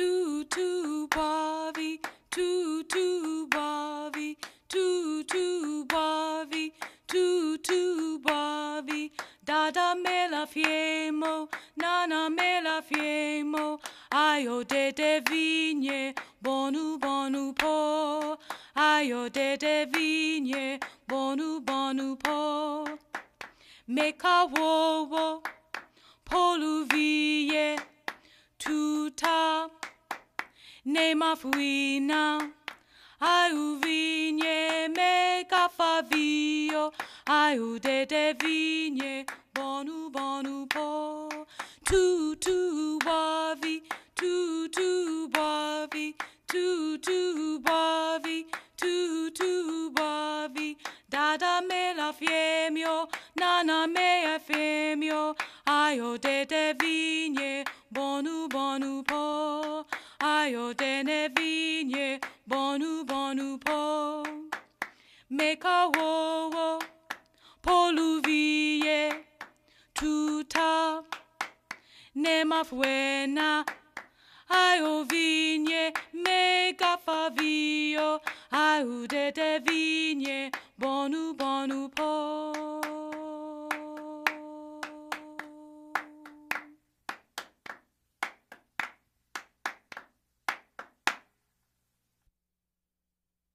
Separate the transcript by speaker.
Speaker 1: tu boavi, tu tu boavi, tu tu boavi, tu tu boavi. Dada me la fiemo, nana me la fiemo. Ayo de de vigne, bonu bonu po. Ayo de de vigne, bonu bonu po. Meka wo wo, ne mafuina. Ai vigne me favio, ai de de vigne, bonu bonu po. Tu tu boavi, tu tu boavi, tu tu boavi, tu tu boavi. Dada me la fiemio, nana me femio, aio de de vigne, bonu bonu po, aio de ne vigne, bonu bonu po. Meka wo wo, poluvie, tuta, ne mafuena, aio vigne, mega favio, au de de vigne, bonu bonu po.